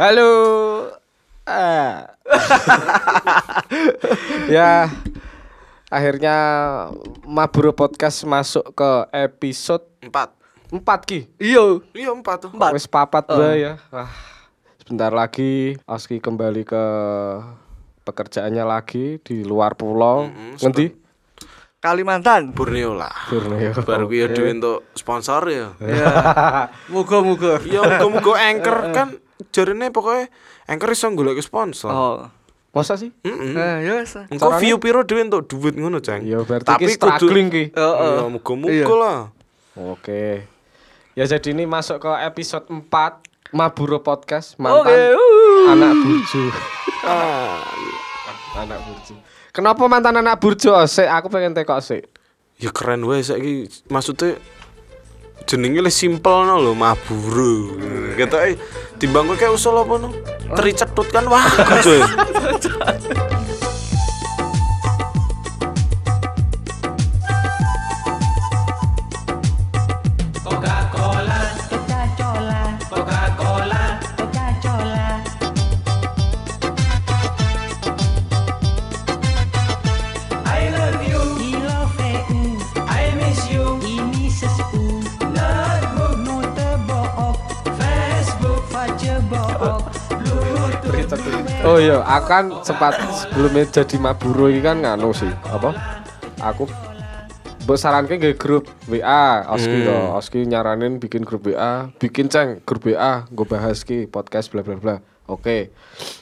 Halo. Ah. ya. Akhirnya Maburo Podcast masuk ke episode Empat. 4 Ki. Iya. Iya empat tuh. Empat. Wis papat bae ya. Wah. Sebentar lagi Oski kembali ke pekerjaannya lagi di luar pulau. Ngendi? Kalimantan. Borneo lah. Borneo. Baru gue duwe untuk sponsor ya. Ya. Muga-muga. Iya, muga-muga anchor kan jarine pokoknya anchor iso golek sponsor. Oh. Masa sih? Heeh. Nah, ya wis. Engko view piro dhewe entuk duit ngono, Ceng. Ya berarti Tapi struggling ki. Heeh. Iya, muga-muga Iya. lah. Oke. Ya jadi ini masuk ke episode 4 Maburo Podcast mantan uh. anak burju. Ah, anak burju. Kenapa mantan anak burju? Oh, sik, aku pengen tekok sik. ya keren wae saiki maksudnya jenenge le simpel no lho maburu. Ketoke timbang kowe kayak usul apa no? Teri cetut kan wah Iya, aku kan sempat sebelumnya jadi Maburo ini kan nganu sih. Apa? Aku Mbok saranke grup WA, Oski to. Oski nyaranin bikin grup WA, bikin ceng grup WA, gue bahas ki podcast bla bla bla. Oke.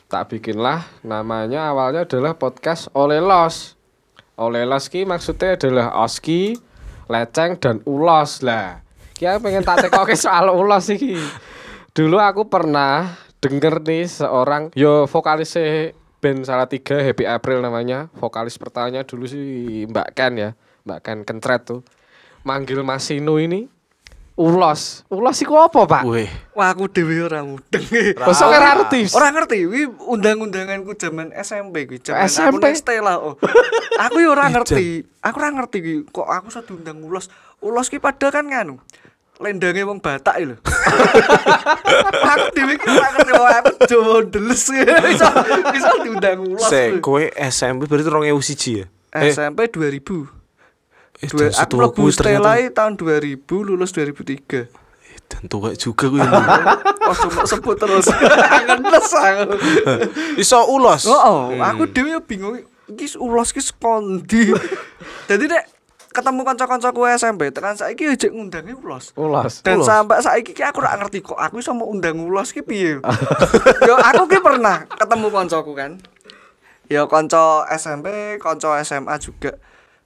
Tak bikinlah namanya awalnya adalah podcast Oleh Los. Oleh Los ki maksudnya adalah Oski, Leceng dan Ulos lah. Ki aku pengen tak tekoke soal Ulos iki. Dulu aku pernah denger nih seorang yo vokalis band salah tiga Happy April namanya vokalis pertamanya dulu sih Mbak Ken ya Mbak Ken Kentret tuh manggil Masino ini ulos ulos iku apa pak? Weh, Wah, aku dhewe ora mudeng. Masa ora ngerti? Ora ngerti, wi undang-undanganku zaman SMP kuwi, zaman aku SMP? nang Stella. Oh. aku ya ora ngerti. Aku ora ngerti ki, kok aku iso diundang ulos. Ulos ki padha kan nganu. Lendange wong Batak lho. aku dhewe ki ora ngerti wong aku Jawa ndeles. Iso iso diundang ulos. lho. kowe SMP berarti 2001 ya? Eh, SMP 2000. eh, Dua, aku mlebu kuwi Stella ternyata- i tahun 2000, lulus 2003. Eh, Dan tua juga gue Oh, cuma sebut terus. Ngenes aku. Iso ulos. Oh, oh aku dhewe bingung iki ulos ki skondi. Dadi nek ketemu kanca-kancaku SMP, tekan saiki ojek ngundangi ulos. Ulos. Dan Ulos. sampai saiki ki aku ora ngerti kok aku iso mau undang ulos ki piye. Yo aku ki pernah ketemu kancaku kan. Ya kanca SMP, kanca SMA juga.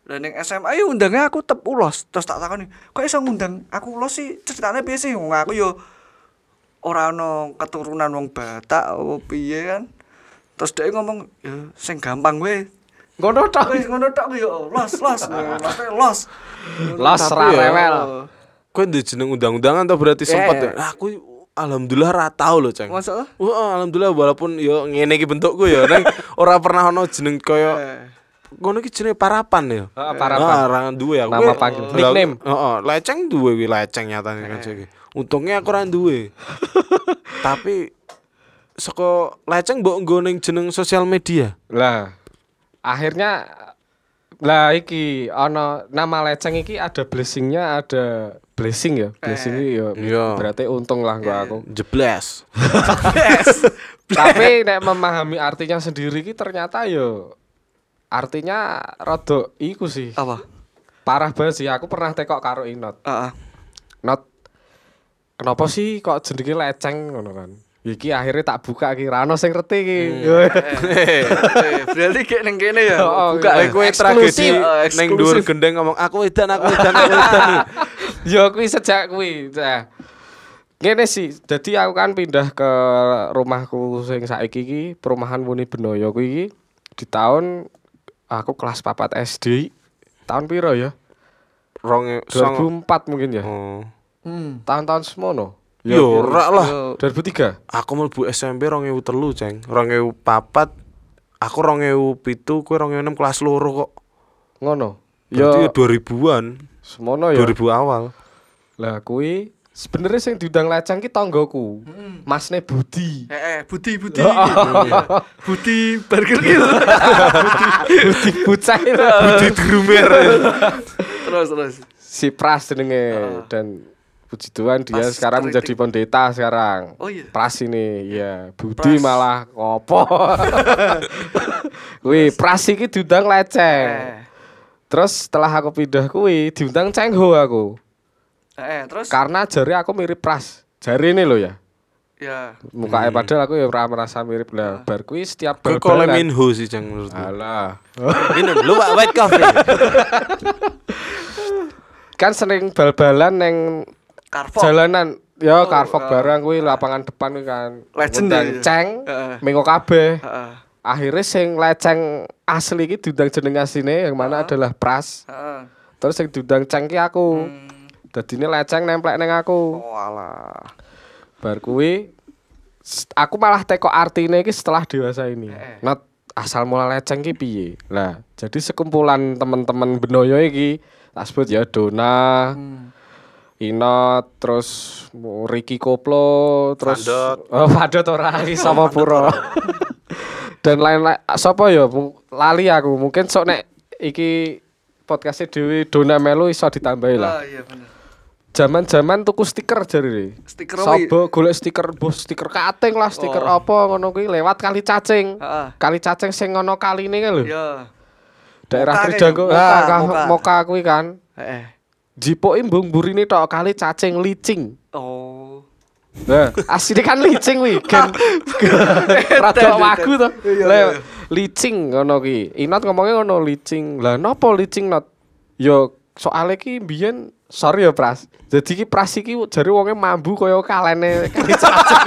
Ning SMA yo undangnya aku tep ulos. Terus tak takoni, kok iso ngundang aku ulos sih? Ceritane piye sih? Aku yo ora ono keturunan wong Batak apa piye kan. Terus dia ngomong, ya sing gampang gue. Ngono tok. Wis ngono tok yo los los. Los los. Los ra rewel. Kowe ndek jeneng undang-undangan atau berarti sempat Eh. ya? Aku alhamdulillah ra tau lho, Ceng. Masalah? Wah, alhamdulillah walaupun yo ngene iki bentukku ya, neng ora pernah ono jeneng kaya Eh. ngono iki jenenge parapan ya. Heeh, parapan. Ah, ora duwe aku. Nama panggil. Nickname. Heeh, leceng duwe kuwi leceng nyatane kan iki. Untungnya aku ora duwe. Tapi saka leceng mbok nggo ning jeneng sosial media. Lah akhirnya lah iki ono nama leceng iki ada blessingnya ada blessing ya blessing iki ya Iya. berarti untung lah gua aku Jebles. tapi nek memahami artinya sendiri ki ternyata yo artinya rada iku sih Apa? parah banget sih aku pernah tekok karo Inot Heeh. Not kenapa sih kok jenenge leceng ngono kan iki akhirnya tak buka ki rano sing ngerti ki Eh, Berarti kayak neng kene ya. Oh, Buka iya. Kowe tragedi Eh, ning dhuwur gendeng ngomong aku edan aku edan aku edan. Ya kuwi sejak kuwi. Nah. Ngene sih, jadi aku kan pindah ke rumahku sing saiki iki, perumahan Muni Benoyo kuwi iki di tahun aku kelas 4 SD. Tahun piro ya? Rong song. 2004 mungkin ya. Oh. Hmm. Tahun-tahun semono. Yo ora lah. Yo. 2003. Aku mlebu SMP 2003, Ceng. 2004 aku 2007, kowe 2006 kelas loro kok. Ngono. Berarti Ya ya 2000-an. semono ya. 2000 awal. Lah kuwi sebenarnya sing diundang leceng ki tanggoku. Masne Budi. Eh, eh, Budi, Budi. Budi Burger Kill. Budi bocah itu. Budi Drumer. terus, terus. si Pras jenenge dan puji Tuhan dia Pas sekarang kritik. menjadi pendeta sekarang. Oh iya. Pras ini, ya Budi Pras. malah ngopo. Wih, Pras iki diundang leceng. Eh, Terus setelah aku pindah kuwi diundang Cengho aku. eh, terus. Karena jari aku mirip Pras. Jari ini loh ya. Ya. Mukanya padahal aku ya merasa mirip lah. Bar kuwi setiap Kok bal-balan- Minho sih Ceng menurutku. Alah. Minum lu Pak white coffee. Kan sering bal-balan neng Carfok. jalanan ya Oh, Carfok ah. barang kuwi lapangan depan kuwi kan. Legend ya. Ceng, Heeh. mengo kabeh. Heeh. Akhirnya sing leceng asli iki diundang jeneng asline yang mana adalah Pras. Heeh. Terus sing diundang Ceng ki aku. Hmm. Dadine leceng nemplek neng aku. Oh alah. Bar kuwi aku malah teko artine iki setelah dewasa ini. Eh. Not asal mula leceng ki piye? Lah, jadi sekumpulan teman-teman Benoyo iki tak sebut ya Dona, Hmm. Inot, terus Ricky Koplo, terus Fadot. oh Fadot ora sama Puro. Dan lain-lain sapa ya lali aku. Mungkin sok nek iki podcastnya Dewi Dona Melu iso ditambahi lah. Ah, iya bener. Zaman-zaman tuku stiker jare. Stiker? Sobo golek stiker bos stiker kating lah, stiker Oh. apa ngono kuwi lewat kali cacing. Heeh. Kali cacing sing ngono kaline kan lho. Ya. Daerah Trijanggo. Ah, moka, ka- moka. moka kuwi kan. Heeh. Jipoke mbung burine tok kali cacing licing. Oh. Nah, asli kan licing kuwi, gen rada wagu to. Iya, Lah iya. licing ngono ki. Inat ngomongnya ngono licing. Lah nopo licing not? Yo soalnya ki mbiyen sorry ya Pras. Jadi ki Pras iki jare wonge mambu kaya kalene kali cacing.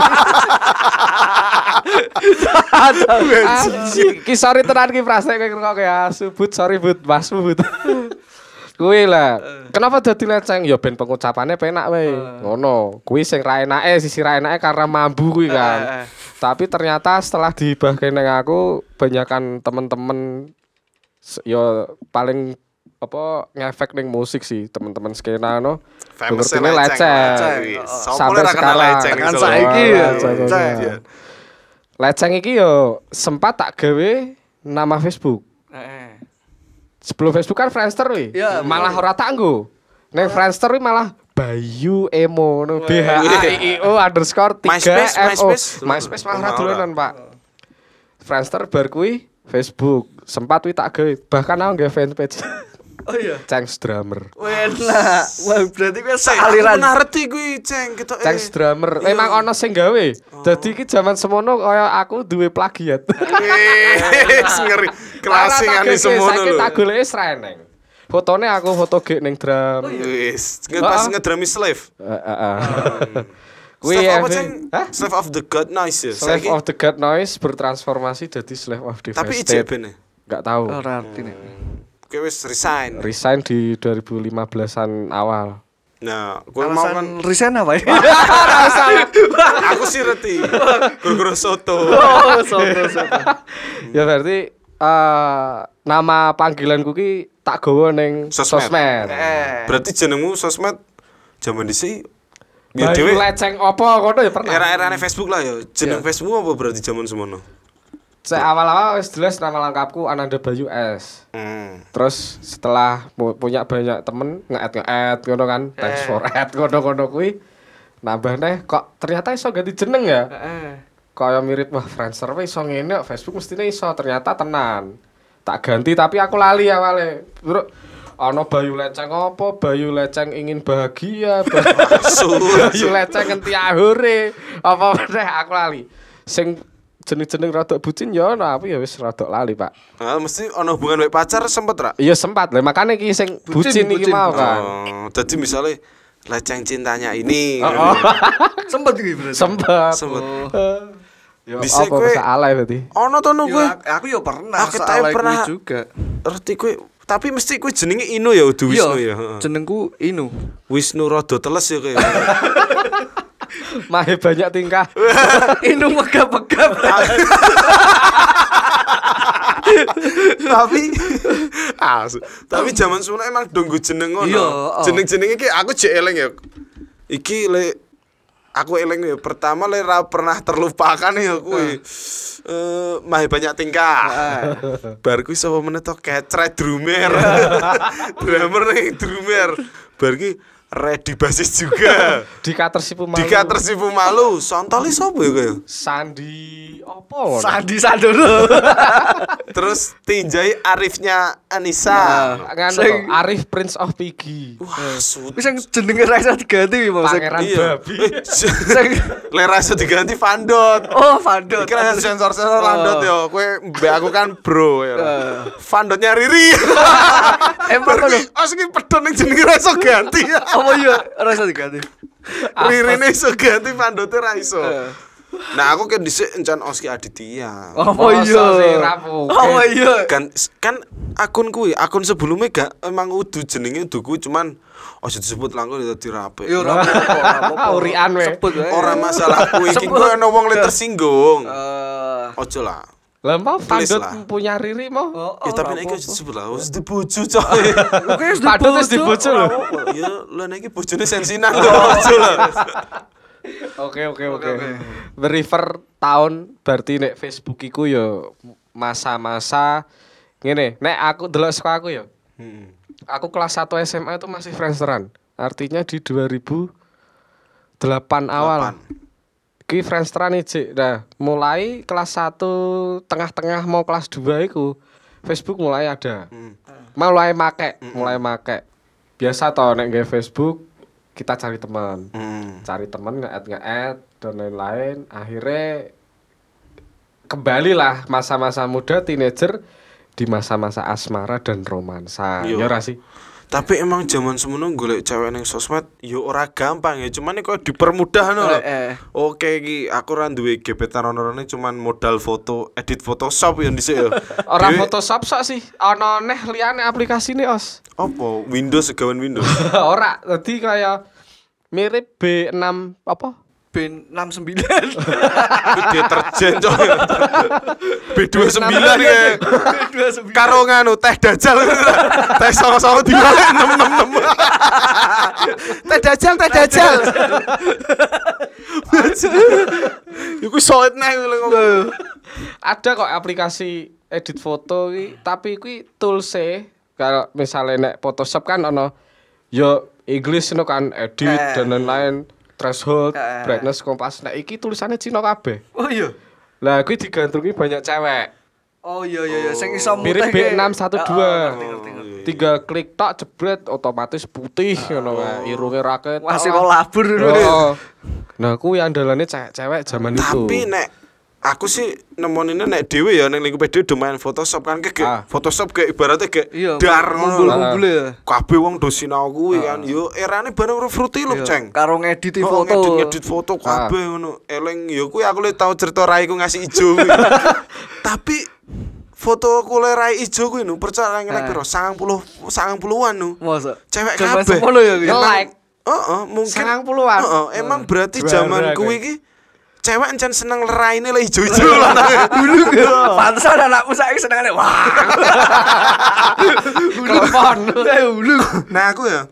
Ki sorry tenan ki Pras nek kok ya subut sorry but Mas but. Kuwi lah. Kenapa dadi leceng? Ya ben pengucapannya penak wae. Ngono. Kuwi sing ra enake sisi ra enake karena mambu kuwi kan. Eh, eh. Tapi ternyata setelah dibahas neng aku banyakan temen-temen ya paling apa ngefek ning musik sih temen-temen skena no. Famous Ngertine leceng. sampai sekarang. iso. saiki ya. Leceng, Leceng. Leceng iki yo sempat tak gawe nama Facebook. Heeh. Sebelum Facebook kan Friendster wi. Iya, malah ora tanggo. Neng Friendster malah Bayu Emo no B H A I O underscore 3 MySpace. MySpace. MySpace malah dolanan, Pak. Friendster bar Facebook. Sempat wi tak gawe. Bahkan aku gawe fanpage. Oh iya. Changs Drummer. Enak. Wah, berarti kuwi Ceng, aku aliran. pernah ngerti kuwi Ceng ketok. Changs Drummer. Memang ono sing gawe. Dadi iki zaman semono kaya aku duwe plagiat. Wis ngeri. Kelasingane semono Saiki lho. tak goleki sreneng. Fotone aku foto gek ning drum. Wis, nge- pas Ah. ngedrami slave. Heeh. heeh. Kuwi ya? Slave of the God Noise ya. Slave Saiki- of the God Noise bertransformasi jadi Slave of the Tapi ijek ben. Enggak tahu. Ora artine. Oke wis resign. Resign di 2015-an awal. Nah, gue mau kan resign apa ya? aku sih reti. Guru-guru soto. Oh, soto soto. ya berarti eh nama panggilanku ki tak gawa ning Sosmed. sosmed. Eh. Berarti jenengmu sosmed zaman dhisik ya dhewe leceng apa ngono ya pernah. era-erane Facebook lah ya. Jeneng Iya. Facebook apa berarti zaman semono? Saya awal-awal wis jelas nama lengkapku Ananda Bayu S. Hmm. Terus setelah pu- punya banyak temen nge-add nge-add ngono kan, thanks Eh. for add ngono-ngono kuwi. Nambah neh kok ternyata iso ganti jeneng ya. Heeh. Kaya mirip wah Friendster wis iso ngene kok, Facebook mestine iso ternyata tenan. Tak ganti tapi aku lali awale. Bro, ana Bayu Leceng apa? Bayu Leceng ingin bahagia. Bayu Leceng ngenti ahure. Apa meneh aku lali. Sing jeneng-jeneng rada bucin ya ana aku ya wis rada lali, Pak. Ah, mesti ono hubungan baik pacar sempet ra? Iya sempat lah makanya iki sing bucin, Bucin, iki mau kan. Oh, jadi misalnya leceng cintanya ini. Oh, Sempet iki berarti. Sempat. Sempet. Ya Bisa apa kowe- bahasa alay berarti. Ono to Yo, kowe. aku- yo pernah. Aku tahu pernah. juga. Ngerti kowe, tapi mesti kowe jenenge Inu ya, Udu Wisnu ya. Iya, heeh. jenengku Inu. Wisnu Rodo teles ya kowe. Mahe banyak tingkah. Inu megap-megap. tapi ah, tapi zaman semono emang donggo jeneng ngono. Iya, oh. Jeneng-jenenge ki aku jek eling ya. iki le aku eling ya pertama le ra pernah terlupakan ya kuwi eh banyak tingkah bar kuwi sapa meneh to kecret drummer drummer nih drummer bar ki ready basis juga Di Katersipu Malu. di Katersipu Malu sontoli sapa ya kaya Sandi opo? Sandi Sandoro. terus tinjai Arifnya Anissa Nganu Sing- Arif Prince of Piggy. wah sud Wis yang jenenge ra iso diganti Mas. Pangeran iya babi. Eh, Sing lera iso diganti Vandot Oh, Vandot. Iki kan sensor sensor landot yo, kowe mbek aku kan bro ya. Vandotnya Riri. Emang ngono. Oh sing pedon ning jenenge ra iso ganti. Apa iya ra iso diganti? Ririne iso ganti Vandotnya ra iso. Nah aku kan dhisik encan Oski Aditya. Sih, iya? Apa iya? Kan kan akun kuwi, akun sebelumnya gak emang udu jenenge udu kuwi cuman ojo disebut langsung dadi rapi. Yo ora apa-apa, ora. Urian, we. Masalah kuwi iki kuwi ono wong le tersinggung. Eh, Ojo lah. Lah mau lah. punya Riri mau. oh, Ya oh, tapi ora nek iki disebut lah, wis dibojo coy. Oke, wis Pandut wis dibojo, lho. Ya, lah nek iki bojone sensinan kok lah. Oke oke oke. Beriver tahun berarti nek Facebook iku yo masa-masa ngene. Nek aku delok sekolah aku yo. Hmm. Aku kelas 1 SMA itu masih Friendsteran. Artinya di 2008 awal. Ki Friendsteran iki. Nah, mulai kelas 1 tengah-tengah mau kelas 2 iku Facebook mulai ada. Hmm. Mulai make, mulai make. Biasa toh nek nge Facebook kita cari teman Hmm. cari temen nge-add nge-add dan lain-lain akhirnya kembali lah masa-masa muda teenager di masa-masa asmara dan romansa Yo. ya ora sih Tapi emang zaman semono golek cewek ning sosmed yo ora gampang ya, cuman kok dipermudah no. Eh, eh. Oke iki aku ora duwe gebetan ono-onone cuman modal foto, edit Photoshop yang dhisik ya. orang Dewe- Photoshop sok sih ono neh liyane aplikasi nih os Apa? Windows segawan Windows. ora jadi kayak mirip B6 apa Ben 69. Itu deterjen coy. B29 ya. 29. Karo nganu teh dajal. teh sama-sama di 666. teh dajal, teh dajal. Iku nih lho ngomong. ada kok aplikasi edit foto iki tapi kuwi tools kalau misalnya nek Photoshop kan ono yo English no kan edit Eh. dan lain-lain threshold Eh. brightness kompas. Nek iki tulisannya Cina kabeh. Oh iya. lah kuwi digantungi banyak cewek. Oh iya iya iya. Sing iso mirip mutih kayak- B612 Oh, oh, ngerti, ngerti, ngerti. tinggal klik tok jebret otomatis putih ngono kae irunge raket Masih mau labur. Oh. nah kuwi andalane cewek-cewek zaman itu. Tapi nek aku sih nemoninnya nek dhewe ya ning lingkup dhewe do main Photoshop kan kayak Ah. Photoshop kayak ibaratnya kayak Iya, dar ngumpul-ngumpul ya. Kabeh wong do sinau kuwi kan. Yo erane bareng fruity lho, Iya, Ceng. Karo ngedit Oh, foto. ngedit-ngedit foto kabeh ngono. Eleng yo kuwi aku le tau cerita Rai ku ngasih ijo kuwi. Tapi foto aku le Rai ijo kuwi nu percaya ngelek Ah. piro 90 90-an nu. Masa? Cewek kabeh. semono ya gitu. Nge-like. Heeh, mungkin 90-an. Heeh, emang berarti zaman kuwi iki cewek encen seneng leraine lah ijo-ijo lah. Dulu gitu. Pantesan anakku saiki senengane wah. Telepon. Eh dulu. Nah aku ya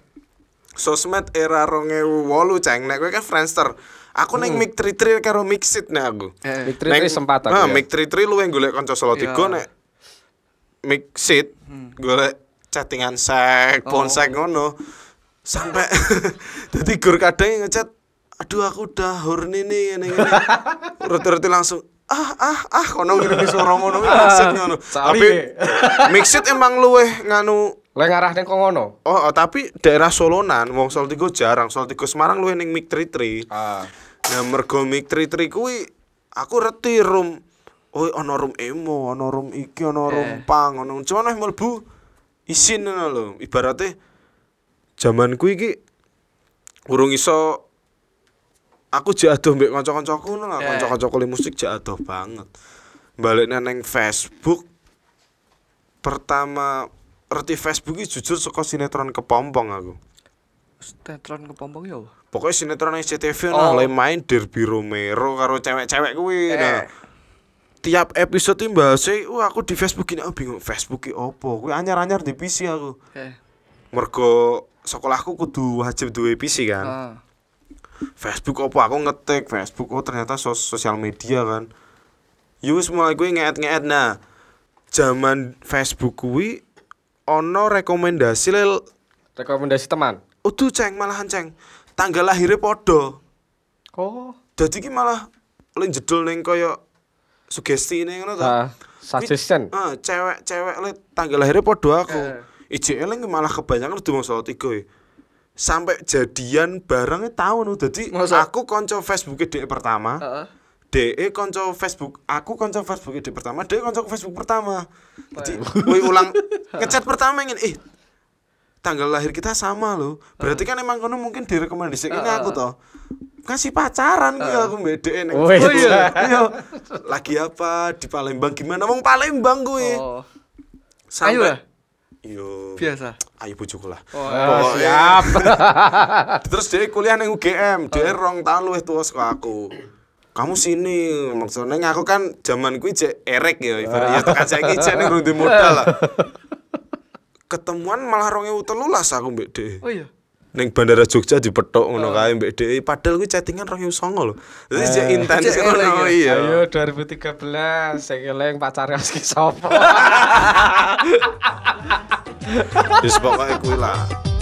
sosmed era 2008 ceng nek kowe kan Friendster. Aku ning Mic 33 karo Mixit nek aku. Eh, Mic 33 sempat aku Nah, ya. Mic 33 luwih golek kanca solo Iya. tiga nek Mixit golek chattingan sek, phone Oh. ngono. Sampai dadi gur kadang ngechat aduh aku udah horny nih ngene ngene. Roti-roti langsung ah ah ah kono ngirim suara ngono Mixit ngono. Sorry. Tapi Mixit emang luwih nganu Lah ngarah ning kono. Oh, oh, tapi daerah Solonan, wong Salatiga jarang. Salatiga Semarang luwih ning Mik 33. Ah. Nah, mergo Mik 33 kuwi aku reti room Oh, ana room emo, ana room iki, ana room pang, ana cuman wis mlebu isin ngono lho. Ibarate zaman kuwi iki urung iso aku adoh mbek kanca-kancaku ngono lah, Eh. kanca-kancaku le musik adoh banget. Baliknya neng Facebook pertama ngerti Facebook iki jujur saka sinetron kepompong aku. Tetron kepompong ya. apa? Pokoknya sinetron SCTV Oh. nah le main Derby Romero karo cewek-cewek kuwi. Eh. Nah, tiap episode iki bahasnya, wah aku di Facebook ini aku bingung Facebook iki opo. Kuwi anyar-anyar di PC aku. Eh. Mergo sekolahku kudu wajib duwe PC kan. Ah. Facebook apa aku ngetik Facebook oh ternyata sos sosial media kan yo wis mulai kuwi ngeet-ngeet nah zaman Facebook kuwi ono rekomendasi lel Rekomendasi teman. Udah ceng malahan ceng tanggal lahirnya podo Oh. jadi ki malah lek jedul ning kaya sugesti ning ngono ta Ah, suggestion. Ah, cewek-cewek le tanggal lahirnya podo aku. Eh. IJL malah kebanyakan udah mau soal tiga ya. Sampai jadian barangnya tahun Masa? aku konco Facebook DE pertama. Heeh. DE konco Facebook, aku konco Facebook DE pertama, DE konco Facebook pertama. Jadi, woi ulang ngechat pertama ingin eh tanggal lahir kita sama loh. Berarti kan emang kono mungkin direkomendasikan aku toh. Kasih pacaran gue aku mbak DE ning Oh, iya. Facebook. Iya. Lagi apa di Palembang gimana? Wong Palembang gue. Oh. Sampai Ayo. Yo. Biasa. Ayo bojoku lah. Ah, Pokoknya- siap. Terus dia kuliah ning UGM, dia rong tahun luwih tua saka aku. Kamu sini, maksudnya aku kan zaman kuwi erek ya, ibaratnya tekan saiki cek ning rundu modal lah. Ketemuan malah 2013 aku mbek Dek. Oh iya. Ning bandara Jogja dipethuk ngono kae mbek Dek. Padahal kuwi chattingan 2009 lho. Dadi cek intens Cek erek ngono ya? iya. Ayo 2013, saya eling pacare Oski sapa? Wis pokoke kuwi lah.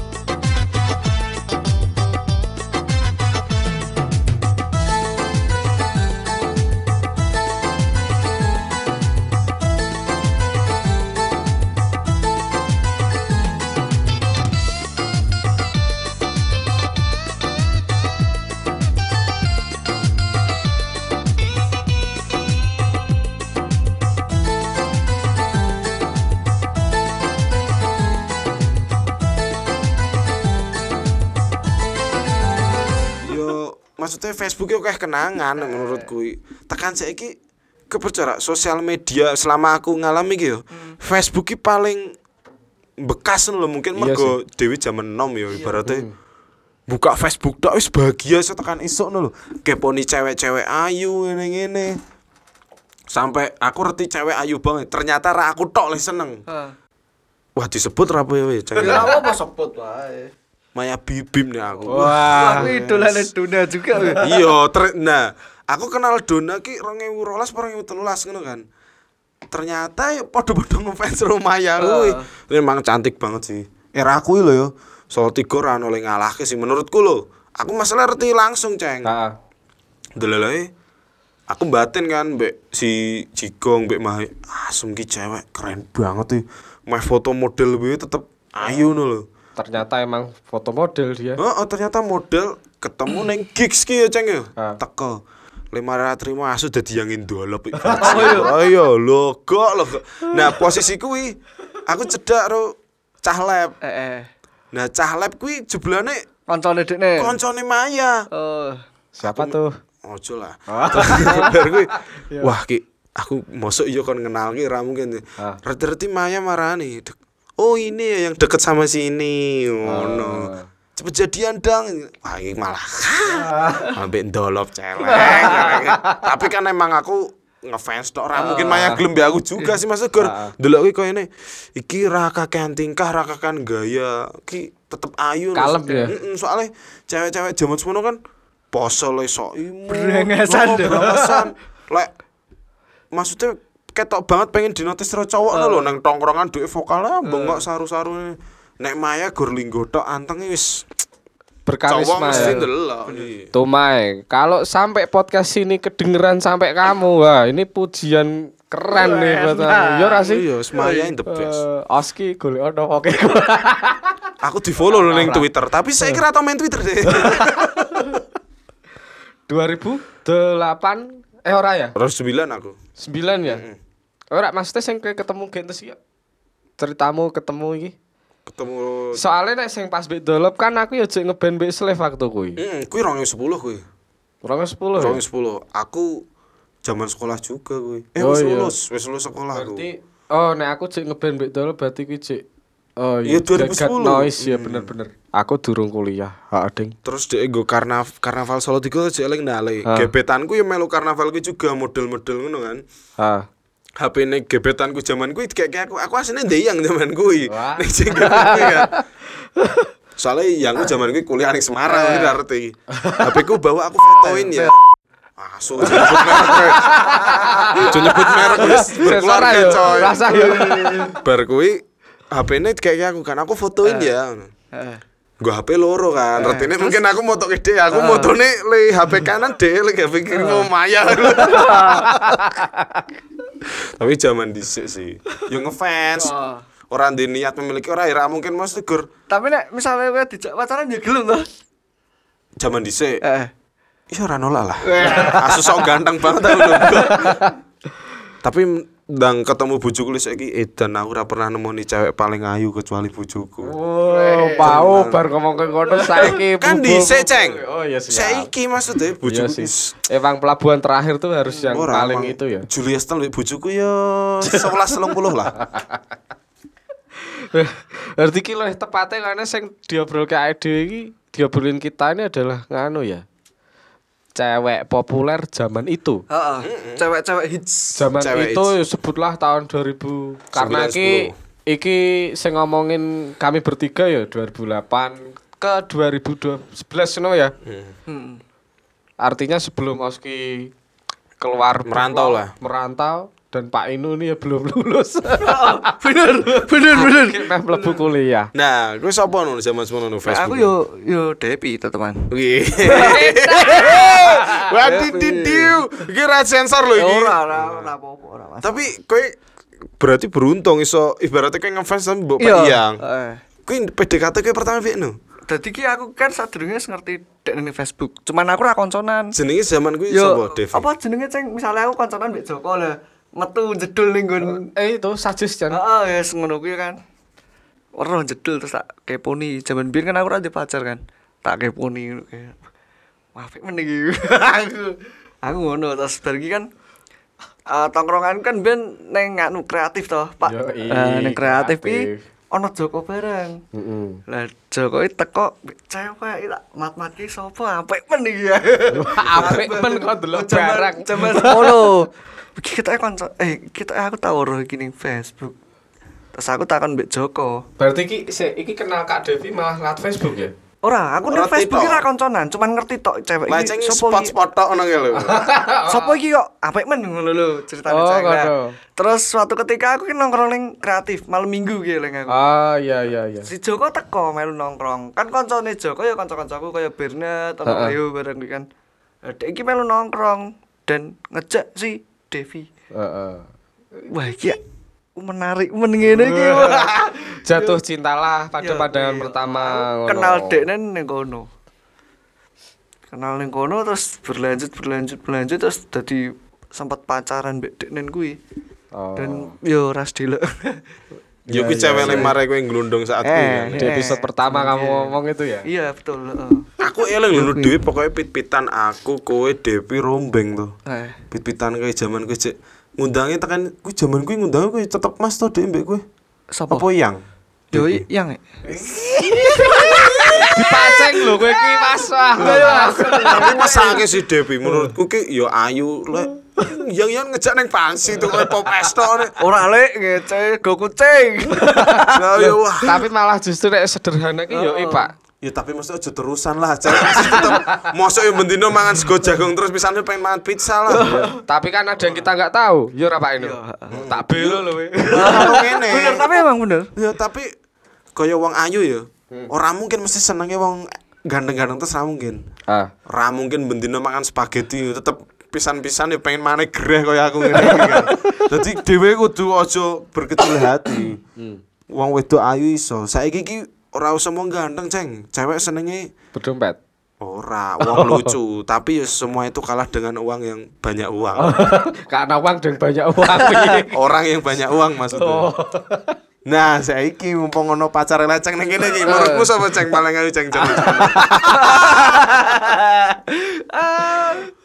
Maksudnya Facebook yo kayak kenangan menurutku. Tekan saiki kepercaya sosial media selama aku ngalami gitu. Facebook ki paling bekas lho mungkin Iya mergo Dewi zaman nom ya ibaratnya. Buka Facebook tak wis bahagia so tekan isuk lho. Keponi cewek-cewek ayu ngene-ngene sampai aku reti cewek ayu banget. Ternyata ra aku tok le seneng. Heeh. wah disebut ra apa ya we, cewek? Ya apa sebut wae. Maya Bibim nih aku. Wah. Aku idolane Duna juga. iya nah aku kenal Dona ki 2012 2013 ngono kan. Ternyata ya podo-podo ngefans Romaya kuwi. Memang cantik banget sih. Era aku lho yo soal tiga ra ono le ngalahke sih. Menurutku lho aku masalah ngerti langsung ceng. Heeh. delelai aku batin kan mbek si Jigong mbek Mah asem ki cewek keren banget tuh meh foto model gue tetep ayu no lho Ternyata emang foto model dia. Oh, oh, ternyata model ketemu neng gigs ki ya ceng ya. Ah. Teko. Lima ratus terima asu dadi yang indolop. Oh iya, lo kok lo. Nah, posisi kuwi aku cedak ro cah lab. Eh eh. Nah, cah lab kuwi jeblane Koncone dekne. koncone Maya. Oh. Siapa tuh? Ojo lah. Bar kuwi wah ki aku mosok iya kon kenal ki ra mungkin. Ah. Reti-reti Maya marani. Dek- Oh ini ya yang deket sama si ini. Oh, no. Cepet jadian dong. Wah ini malah Ambil ndolop celeng. celeng. Tapi kan emang aku ngefans tok ra mungkin Maya gelem aku juga sih Mas Gor. Delok ki koyo ini iki ra kakean tingkah ra kakean gaya. Ki tetep ayu. Kalem ya? Soalnya cewek-cewek zaman semono kan poso le sok imut. Berengesan Oh, deh. berengesan. Lek maksudnya ketok banget pengen dinotis karo cowok uh. lho nang tongkrongan duwe vokalnya bengok saru-saru nek Maya gor linggo tok anteng wis Berkarisma mesti ya. Iya. Tuh Mai, kalau sampai podcast ini kedengeran sampai kamu, wah ini pujian keren nih buat kamu. Yo ra sih? iya wis Maya in the best Eh, Oski golek ono oke. aku di follow lho ning Twitter tapi saya kira tau main Twitter deh 2008 eh ora ya? terus 9 aku 9 ya? Ora maksudnya sing ketemu gentes ya. Ceritamu ketemu iki. ketemu Soalnya nek sing pas mbek dolop kan aku ya jek ngeband mbek Slave waktu kuwi. Heeh, kuwi 2010 kuwi. Kurang 10 ya? 2010. Aku zaman sekolah juga kuwi. Eh Oh, wis iya. lulus, wis lulus sekolah aku. Berarti oh nek aku jek ngeband mbek dolop berarti kuwi jek Oh Iya, iya, 2010. Gagat noise ya bener-bener. Aku durung kuliah, ha ding. Terus dia go karnav karnaval Solo tiga aja eling ndale. Gebetanku ya melu karnaval kuwi juga model-model ngono kan. Ha. HP ne gebetanku zaman kuwi kayak kayak aku aku asline ndeyang zaman kuwi. Nek sing kan. Soalnya yang ku zaman kuwi kuliah ning Semarang iki ngerti. HP ku bawa aku fotoin ya. Asu nyebut merek. nyebut merek wis berkeluarga ayo, coy. rasa yo. Bar kuwi HP-ne kayak aku kan aku fotoin ya. Heeh. Gua HP loro kan. Retine mungkin aku moto gede, aku motone le HP kanan deh, le HP kiri mau maya. Tapi zaman dhisik sih. Yo ngefans. Oh. Orang di niat memiliki orang ya mungkin Mas Tegur. Tapi nek misalnya kowe dijak pacaran ya gelem to. Zaman dhisik. Heeh. Iya ora nolak lah. Asu sok ganteng banget aku. Tapi ndang ketemu bojoku wis saiki edan aku ora pernah nemoni cewek paling ayu kecuali bojoku. Oh, pau bar ngomong ke kono saiki Kan dhisik, Ceng. Oh iya siap. Saiki maksudnya Iya bojoku sih. wis Emang pelabuhan terakhir tuh harus yang Ora, paling itu ya. Julia Stel bojoku ya 11 30 lah. Berarti ki luwih tepatnya karena sing diobrolke AED iki diobrolin kita ini adalah nganu ya. Cewek populer zaman itu. Heeh. Cewek-cewek hits. Zaman Cewek itu hits. sebutlah tahun 2000 karena 9, iki iki sing ngomongin kami bertiga ya 2008 ke 2011 no ya. Hmm. Artinya sebelum Oski keluar Merantau lah. Merantau dan Pak Inu ini ya belum lulus. bener, bener, bener. Meh mlebu kuliah. Nah, gue sapa nu zaman semono nu Facebook? Aku yo yo Depi teman. Wih. Waduh didiu. Iki ra sensor lho iki. Ora, ora, ora apa-apa, ora. Tapi kowe berarti beruntung iso ibaratnya kowe ngefans sama mbok Iya. Pak Iyang. Heeh. Kowe PDKT kowe pertama piye nu? Dadi ki aku kan sadurunge ngerti dek ning Facebook. Cuman aku ra konconan. Jenenge zaman kuwi Yo, sapa, Devi? apa jenenge ceng misalnya aku konconan mbek Joko lah. Metu jedul ning nggon Eh itu suggestion. Heeh, ya ngono kuwi kan. Ora jedul terus tak keponi. Zaman biyen kan aku ora pacar kan. Tak keponi kayak. Wah, apik men iki. aku. Aku ngono terus pergi kan eh, tongkrongan kan ben neng anu kreatif toh, Pak. Yoi, Eh, neng kreatif kreatif. ono Joko bareng. Heeh. Lah Joko iki teko cewek tak mat-mat ki sapa apik men iki ya. apik men kok delok Zaman- barang. Zaman ngono. Kita kanca eh kita aku tau roh ning Facebook. Terus aku takon mbek Joko. Berarti iki se- iki kenal Kak Devi malah lewat Facebook ya? Ora, aku ning Facebook iki tok. ra konconan, cuman ngerti tok cewek Lah iki iki. spot-spot tok ngono ya lho. Sapa iki kok apik men ngono lho ceritane Oh, cewek. Terus suatu ketika aku ki nongkrong ning kreatif malam Minggu ki leng aku. Ah iya iya iya. Si Joko teko melu nongkrong. Kan koncone Joko ya kanca-kancaku kaya Bernet atau Heeh. Leo bareng kan. Lah, Dek iki melu nongkrong dan ngejak si Devi. Heeh. Wah, iki ya menarik men ngene iki. Wah. Jatuh cintalah pada Ya, pandangan iya. pertama. Kenal dekne ning kono. Kenal ning kono terus berlanjut berlanjut berlanjut terus dadi sempat pacaran mbek dekne kuwi. Oh. Dan yo ras delok. Yo kuwi cewek lek mare kowe nglundung saat kuwi. Eh. kan. Di episode pertama kamu ngomong itu ya? Iya, betul. Aku eling lho dhewe pokoke pit-pitan aku kowe Devi rombeng tuh. Eh, Pit-pitan kayak zaman kowe cek ngundangi tekan kuwi zaman kuwi ngundangi kowe tetep Mas to dhek mbek kowe. sapa? Apa yang? Yo yang. eh. Dipaceng lho kowe iki Mas. Wah. Tapi masake si Devi menurutku ki yo ayu lek yang yang ngejak neng pangsi tuh kowe pop esto nih. Ora lek ngece go kucing. Wah. Tapi malah justru nek sederhana ki yo i, Pak. Ya tapi maksudnya aja terusan lah, tetep mosok yo bendino mangan sego jagung terus misalnya pengen mangan pizza lah. Tapi kan ada yang kita nggak tahu. Yo ora Pak ini. Tak belo lho kowe. Kalau ngene. bener, tapi emang bener. Ya tapi kaya wong ayu ya. Ora mungkin mesti senenge wong ganteng-ganteng terus ra mungkin. Ah. Ra mungkin bendino mangan spaghetti tetep pisan-pisan ya pengen maneh gereh kaya aku ngene iki kan. Dadi dhewe kudu aja berkecil hati. Wong wedok ayu iso. Saiki iki ora usah wong ganteng, Ceng. Cewek senenge Berdompet. ora wong lucu, tapi ya semua itu kalah dengan uang yang banyak uang. Karena uang dan banyak uang. Orang yang banyak uang maksudnya. Nah, saiki mumpung ono pacar leceng ning kene iki, menurutmu sapa ceng paling ayu ceng ceng?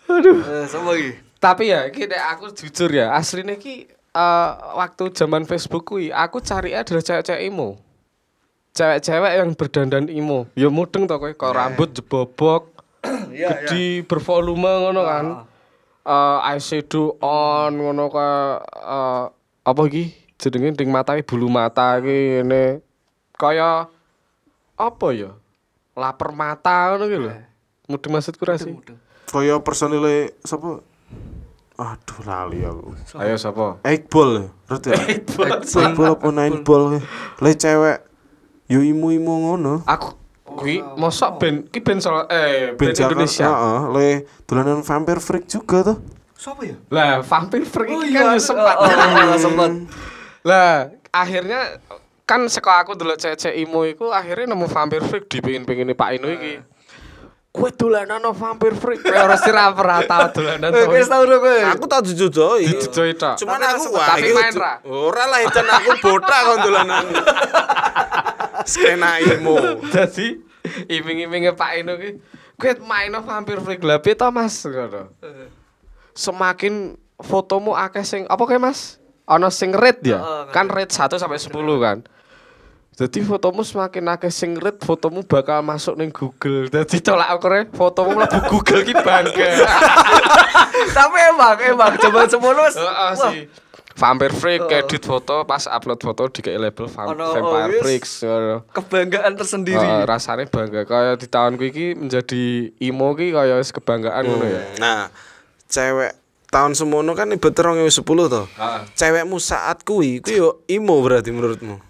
Aduh. Eh, sama lagi. Tapi ya, iki nek aku jujur ya, aslinya ki eh, waktu zaman Facebook kui, aku cari adalah cewek-cewek imo. Cewek-cewek yang berdandan imo. Ya mudeng to kowe, kok rambut jebobok, Iya, gede bervolume ngono kan. Eh eyeshadow on ngono ka eh, apa iki? Jenenge ding matae bulu mata iki ngene. Kaya apa ya? lapar mata ngono ki lho. Mudeng maksudku ra sih. Mudeng. Kaya personile sapa? Aduh lali aku. Ayo sapa? Iqbal ya, ngerti ya? Iqbal apa nine ball Le cewek yo imu-imu ngono. Aku kuwi mosok ben ki ben Solo- eh ben, Indonesia. Heeh, le dolanan vampire freak juga tuh. Siapa ya? Lah, vampir freak Oh iki iya, kan yo sempat. oh, oh, sempat. Lah, akhirnya kan saka aku delok cewek imo iku akhirnya nemu vampir freak dipengin-pengin Pak Ino iki. Kowe dolanan no vampir freak. Kowe ora sira ora tau dolanan wis tau ro kowe. Aku tak jujujoi. Dijujui tok. Cuman Tapi aku wah tapi main ra? Ora lah edan aku botak kon dolanan. Skena imo. Jadi iming-iminge Pak Ino ki kowe main no vampir freak piye to Mas ngono. Semakin fotomu akeh sing apa kayak Mas? Ana sing rate ya? Heeh, kan rate 1 sampai 10 kan. Jadi fotomu semakin akeh sing rate, fotomu bakal masuk ning Google. Jadi tolak ukurnya fotomu mlebu Google ki bangga. Tapi emang emang coba semono. Heeh wah, sih. Vampire Freak edit foto pas upload foto di label Vam- Ono, oh, Vampire yes. Freaks. Kebanggaan tersendiri. Heeh, rasanya bangga kayak di tahunku iki menjadi imo ki kayak wis kebanggaan ngono ya. Nah, cewek tahun semono kan ibu terong sepuluh toh. Heeh. Cewekmu saat kui, kui yo imo berarti menurutmu.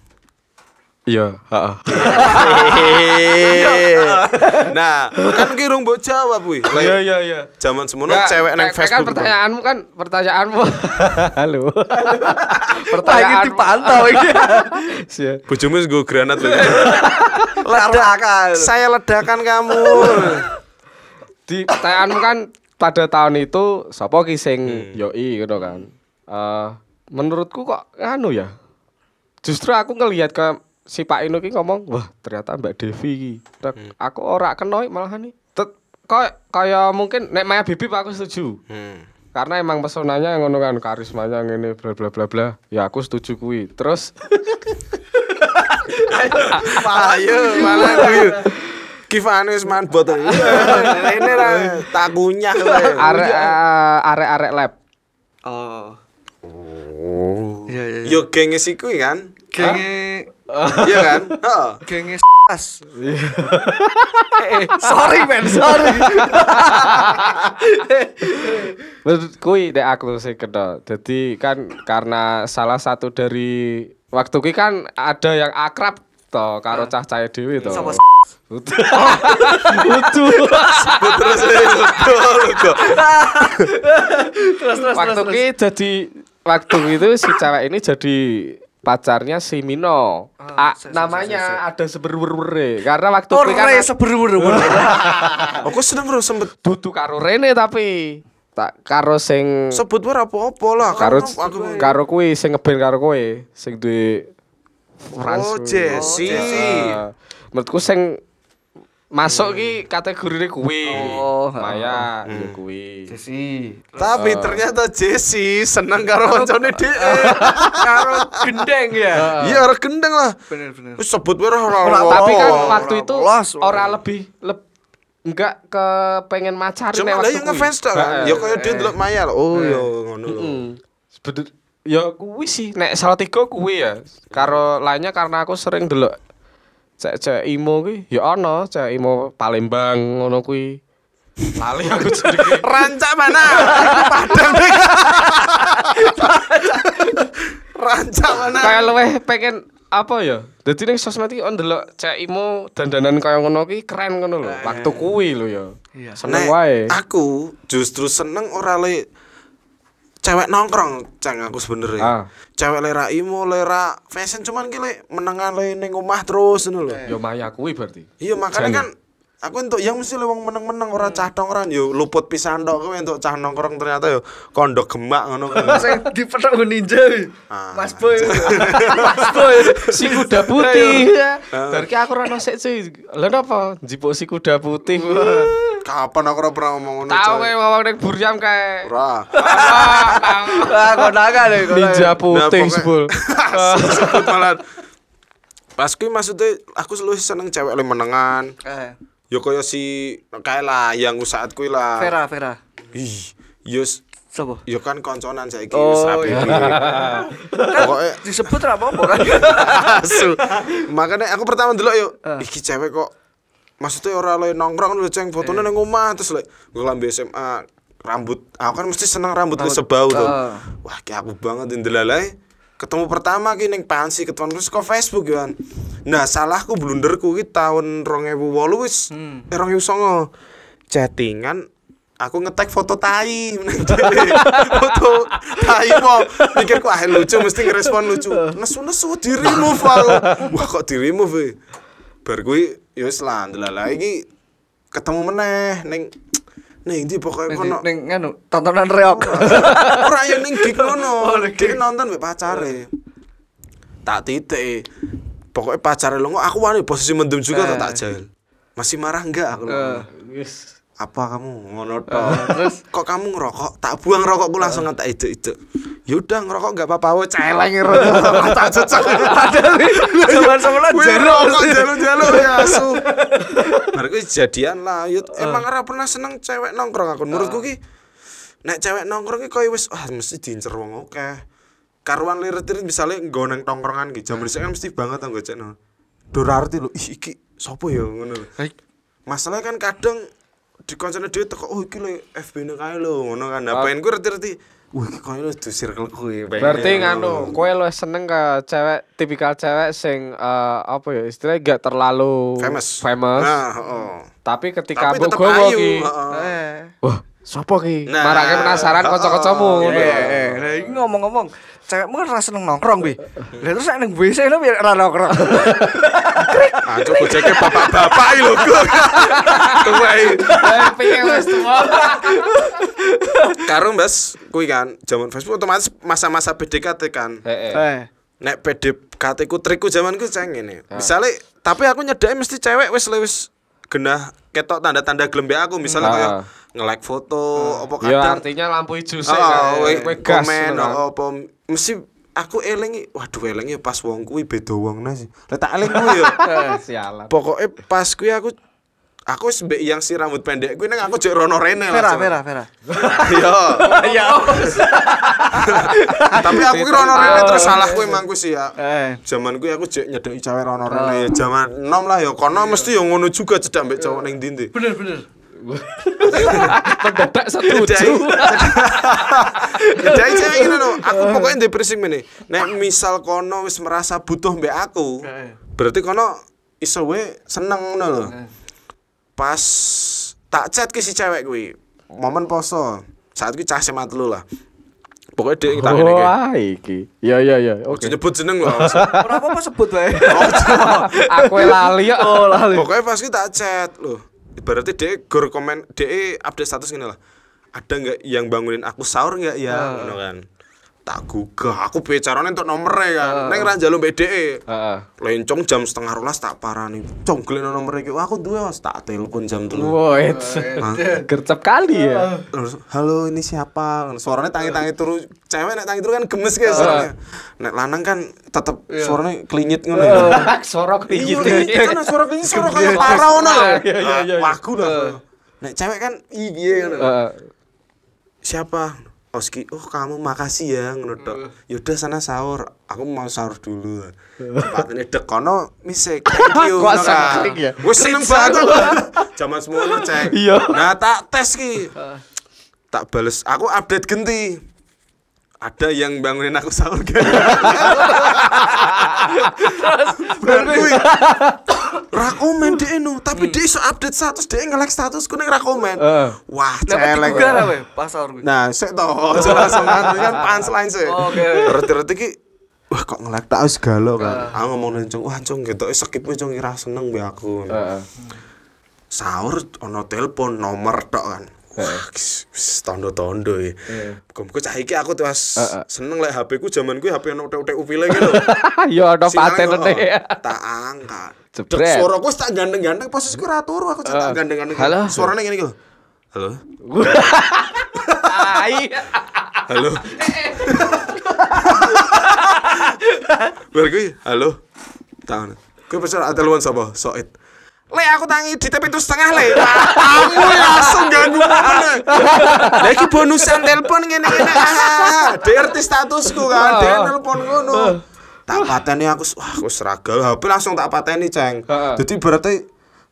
Iya, heeh. nah, kan ki rung mbok jawab kuwi. Iya iya iya. Zaman semono cewek nang Facebook. Kan pertanyaanmu kan pertanyaanmu. Halo. Lagi pertanyaanmu. dipantau iki. Sia. Bojomu wis nggo granat lho. Ledakan. Saya ledakan kamu. Di pertanyaanmu kan pada tahun itu sapa ki sing Hmm. yoi gitu kan. Eh menurutku kok anu ya. Justru aku ngelihat ke si Pak Ino ki ngomong, wah ternyata Mbak Devi ki. Hmm. Aku ora kenoi malahan nih. Kayak kayak mungkin nek Maya Bibi aku setuju. Hmm. Karena emang pesonanya ngono kan, karismanya ngene bla bla bla bla. Ya aku setuju kuwi. Terus Ayo, malah kuwi. Kifane wis man botol. Ini ra tak kunyah kowe. arek arek-arek lab. Oh. Oh. Iya iya. iya. Yo genges iku kan? Genge Iya kan? Heeh. genge as. Eh, eh, sorry men, sorry. Menurut kui dek aku sih kena. Jadi kan karena salah satu dari waktu ki kan ada yang akrab to karo cah cah dewi to. Sama Utuh. Terus terus terus waktu ki jadi waktu itu si cewek ini jadi pacarnya si Mino. Ah, Ah, se- se- namanya se- se- ada seberwer karena waktu Oh, kan re seberu-beru. Aku seneng bro sempet dudu karo Rene tapi tak karo sing sebut wae apa-apa lah. karo aku karo kuwi sing ngeband karo kowe sing duwe Oh, Jesse. Heeh. menurutku sing masuk ki kategori kuwi Oh, Maya ya kuwi Jesse. Tapi ternyata Jesse seneng karo kancane dhek. Karo gendeng ya. Iya, ora gendeng lah. Bener bener. Wis sebut wae ora Ora, tapi kan waktu itu polos, ora. ora lebih leb, enggak ke pengen macarin Cuma waktu yang kuwi. ngefans kan. Heeh. Ya kaya dia ndelok Maya lho. Oh, ya ngono lho. Sebener ya kuwi sih nek salah tiga kuwi ya. Karo lainnya karena aku sering delok cek-cek imo kuwi ya ana cek imo Palembang ngono kuwi. Lali aku jenenge. Rancak mana? Padang. Rancak mana? Kayak luweh pengen apa ya? Dadi ning sosmed iki on delok cek imo dandanan kaya ngono kuwi keren ngono lho. Waktu kuwi lho ya. Iya. Seneng wae. aku justru seneng ora le cewek nongkrong ceng aku sebenernya. Ah. Cewek lera imo, lera fashion cuman ki le menengan le ning omah terus ngono lho. Ya Maya kuwi berarti. Iya makanya kan aku untuk yang mesti le wong meneng-meneng ora cah nongkrong yo luput pisan tok kowe untuk cah nongkrong ternyata yo kondok gemak ngono. Sing dipethuk ninja. Ah. Mas Boy. Mas Boy. si kuda putih. Dari aku ora ono sik cuy. Lha napa njipuk si kuda putih? Kapan aku ora pernah ngomong ngono. Tahu kayak ngomong ning Buriam kayak Ora. Ah, konangan lho. konangan. ninja putih sebul. Sebut malah Pas kuwi maksudnya aku selalu seneng cewek le menengan. Eh, Yo kaya si kayak lah yang saat kuwi lah. Vera, Vera. Ih, yo s- Sopo? yo kan konconan saiki Oh, wis rapi. Pokoke Disebut ra apa-apa kan. asu. Makanya aku pertama dulu yo, iki cewek kok maksudnya ora le nongkrong lho ceng fotone nang omah terus lek gue lambe SMA rambut aku kan mesti seneng rambut le sebau Ah. wah ki aku banget ndelalai ketemu pertama ki ning pansi ketemu terus kok Facebook kan nah salahku blunderku ki tahun 2008 wis eh 2009 chattingan aku ngetek foto tai. Foto tai po. Mikirku ah lucu mesti ngerespon lucu. Nesu nesu di remove wah kok di remove eh? bar kuwi ya wis lah ndelala iki ketemu meneh ning ning ndi pokoke kono. ning nganu tontonan reok. Ora yang ning gig ngono dia nonton mbek pacare. Tak titik. Pokoknya pacare lo aku wani posisi mendem juga tak tak jail masih marah enggak aku Wis. Apa kamu? Ngono tok terus? Kok kamu ngerokok? Tak buang rokokku langsung tak ide ide yaudah ngerokok nggak apa-apa we celeng tak cocok? Zaman sebelah jero. rokok jalur-jalur ya baru kuwi jadian lah yut emang ora pernah seneng cewek nongkrong. Aku menurutku ki nek cewek nongkrong ki koyo wis wah mesti diincer wong oke karuan lirit-lirit misalnya nggo nang tongkrongan ki jam dhisik kan mesti banget anggo cekno Dora arti lho ih iki sapa ya ngono lho. Masalah kan kadang di konsernya dia teko oh iki lho FB ne kae lho ngono kan. Nah pengen ku reti-reti wah iki koyo lho di circle ku pengen Berarti nganu, kowe lu seneng ke cewek tipikal cewek sing eh, apa ya istilahnya gak terlalu famous. famous. nah heeh Tapi ketika tapi ayu ki, heeh. wah, sapa ki? Nah, Marake penasaran heeh, kanca-kancamu ngono. iya. Eh, lah iki ngomong-ngomong, cewekmu kan seneng nongkrong, Bi. Lah terus nek ning WC lho ora nongkrong. Ah, coba cek bapak-bapak iki lho. Tuwek. Pengen wis tuwa. Karo Mas, kuwi kan zaman Facebook otomatis masa-masa PDKT kan. Heeh. Eh. Nek PDKT ku trikku zaman ku ceng ngene. Misale tapi aku nyedake mesti cewek wis le wis genah ketok tanda-tanda gelem mbek aku misalnya Ah. kayak nge-like foto apa Ya kadang artinya lampu hijau sih Oh, we, komen oh, apa mesti aku eling waduh elinge pas wong kuwi beda wong sih. Lah tak eling kuwi ya. Eh, Sialan. Pokoknya pas kuwi aku aku wis mbek yang si rambut pendek kuwi nang aku jek rono rene Vera. Vera, Vera. Iya. Ya. Tapi aku ki rono rene terus salahku emang kuwi sih ya. Eh. Zaman kuwi aku jek nyedeki cewek rono rene ya zaman nom lah ya kono mesti yo ngono juga cedak mbek cowok ning ndi Bener, bener. Mendadak setuju. Jadi cewek ini no, aku pokoknya prinsip ini. Nek misal kono wis merasa butuh mbek aku, berarti kono iso we seneng ngono lho. Pas tak chat ke si cewek kuwi, momen poso. Saat kuwi cah SMA telu lah. Pokoknya dia tak ngene iki. Wah, iki. Ya ya ya. Oke Oke. nyebut jeneng lho. Ora apa-apa sebut wae. Aku lali ya. Oh, lali. Pokoknya pas kita chat loh. Ibaratnya dia gor komen, dia update status gini lah. Ada nggak yang bangunin aku sahur nggak ya? Ngono kan. Tak gugah, aku bicaranya untuk nomornya kan. Neng ra njaluk mbek DE. Heeh. Lencong jam setengah rolas tak parani. Cong geleno nomornya iki. Aku duwe Mas tak telepon jam 3. Wait. Gercep kali ya. Terus, halo ini siapa? Suaranya tangi-tangi turu. Cewek nek tangi turu kan gemes guys suaranya. Nek lanang kan tetep suaranya klinyit ngono ya. Sorok Iya, dikit. iya, kan suara klinyit suara kayak parah ngono lho. Iya, iya, iya. Wagu lah. Nek cewek kan piye ngono. Heeh. Siapa? Oski, oh kamu makasih ya ngono tok. Yaudah sana sahur. Aku mau sahur dulu. Cepatnya dek kono misik. Thank you. Ngono kan. sengkling ya? Wes seneng banget. Zaman semono cek. Nah, tak tes ki. Tak bales. Aku update genti. Ada yang bangunin aku sahur kan. Berkuwi. Rakomen dia nu, tapi dia iso update status, dia nge-like statusku ning rakomen. Wah, Dapat celeng. digugah lah wae pas sahur kuwi. Nah, sik to, langsung kan punchline sih. Oke. Reti-reti ki Wah kok nge-like tak galo kan. Aku ngomong nang wah Cung gitu skipnya Cung ira seneng mbek aku. Heeh. Sahur ono telepon nomor tok kan. Tondo-tondo ya. Muga-muga cah iki aku tuh seneng lek HP ku zaman ku HP ono utek-utek upile gitu. Ya ada Sing paten nih. Tak angkat. Jebret. suaraku tak gandeng-gandeng posisiku ra turu aku tak gandeng-gandeng. Halo. Suarane ngene iki lho. Halo. Halo. Bar halo. Tangan. Kuwi pesan telepon sapa? Soit. Le aku tangi di tepi itu setengah le. Kamu langsung ganggu momen. Lah iki bonusan telepon. Ah, DRT statusku kan, dia telepon ngono. Tak pateni aku, wah aku seragal, HP langsung tak pateni, Ceng. Jadi berarti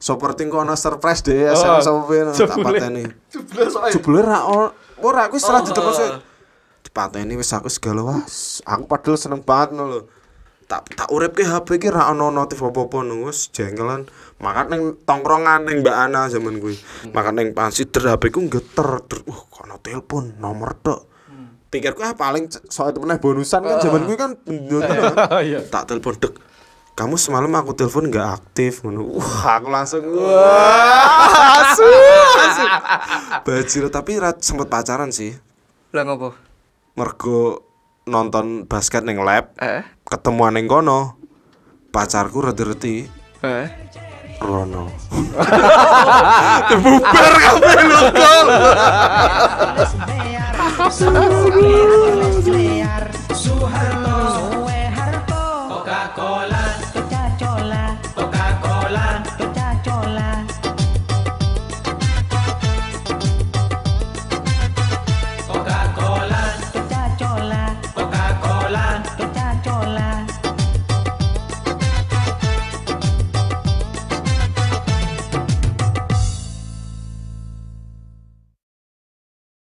Seperti kono surprise deh Oh, sapa piye tak pateni. Jebule soalnya. Jebule ra. Ora aku wis ra diteko oh. sih. Dipateni wis aku segala wah. Aku padahal seneng banget lho. Tak tak urip ke HP ki ra ono notif apa-apa nang wis jengkelan. Makan ning tongkrongan ning Mbak Ana zaman kuwi. Makan ning pansi der HP ku geter. Der. Wah, kono telepon nomor tok. Pikirku ah paling soal temennya bonusan kan zaman kuwi kan kan. Iya. tak telepon dek kamu semalam aku telepon nggak aktif ngono wah aku langsung wah asu asu bajir tapi ra sempet pacaran sih Lah ngopo? mergo nonton basket ning lab Eh. Ketemuan ning kono pacarku reti-reti Eh. Rono bubar kabeh lho kol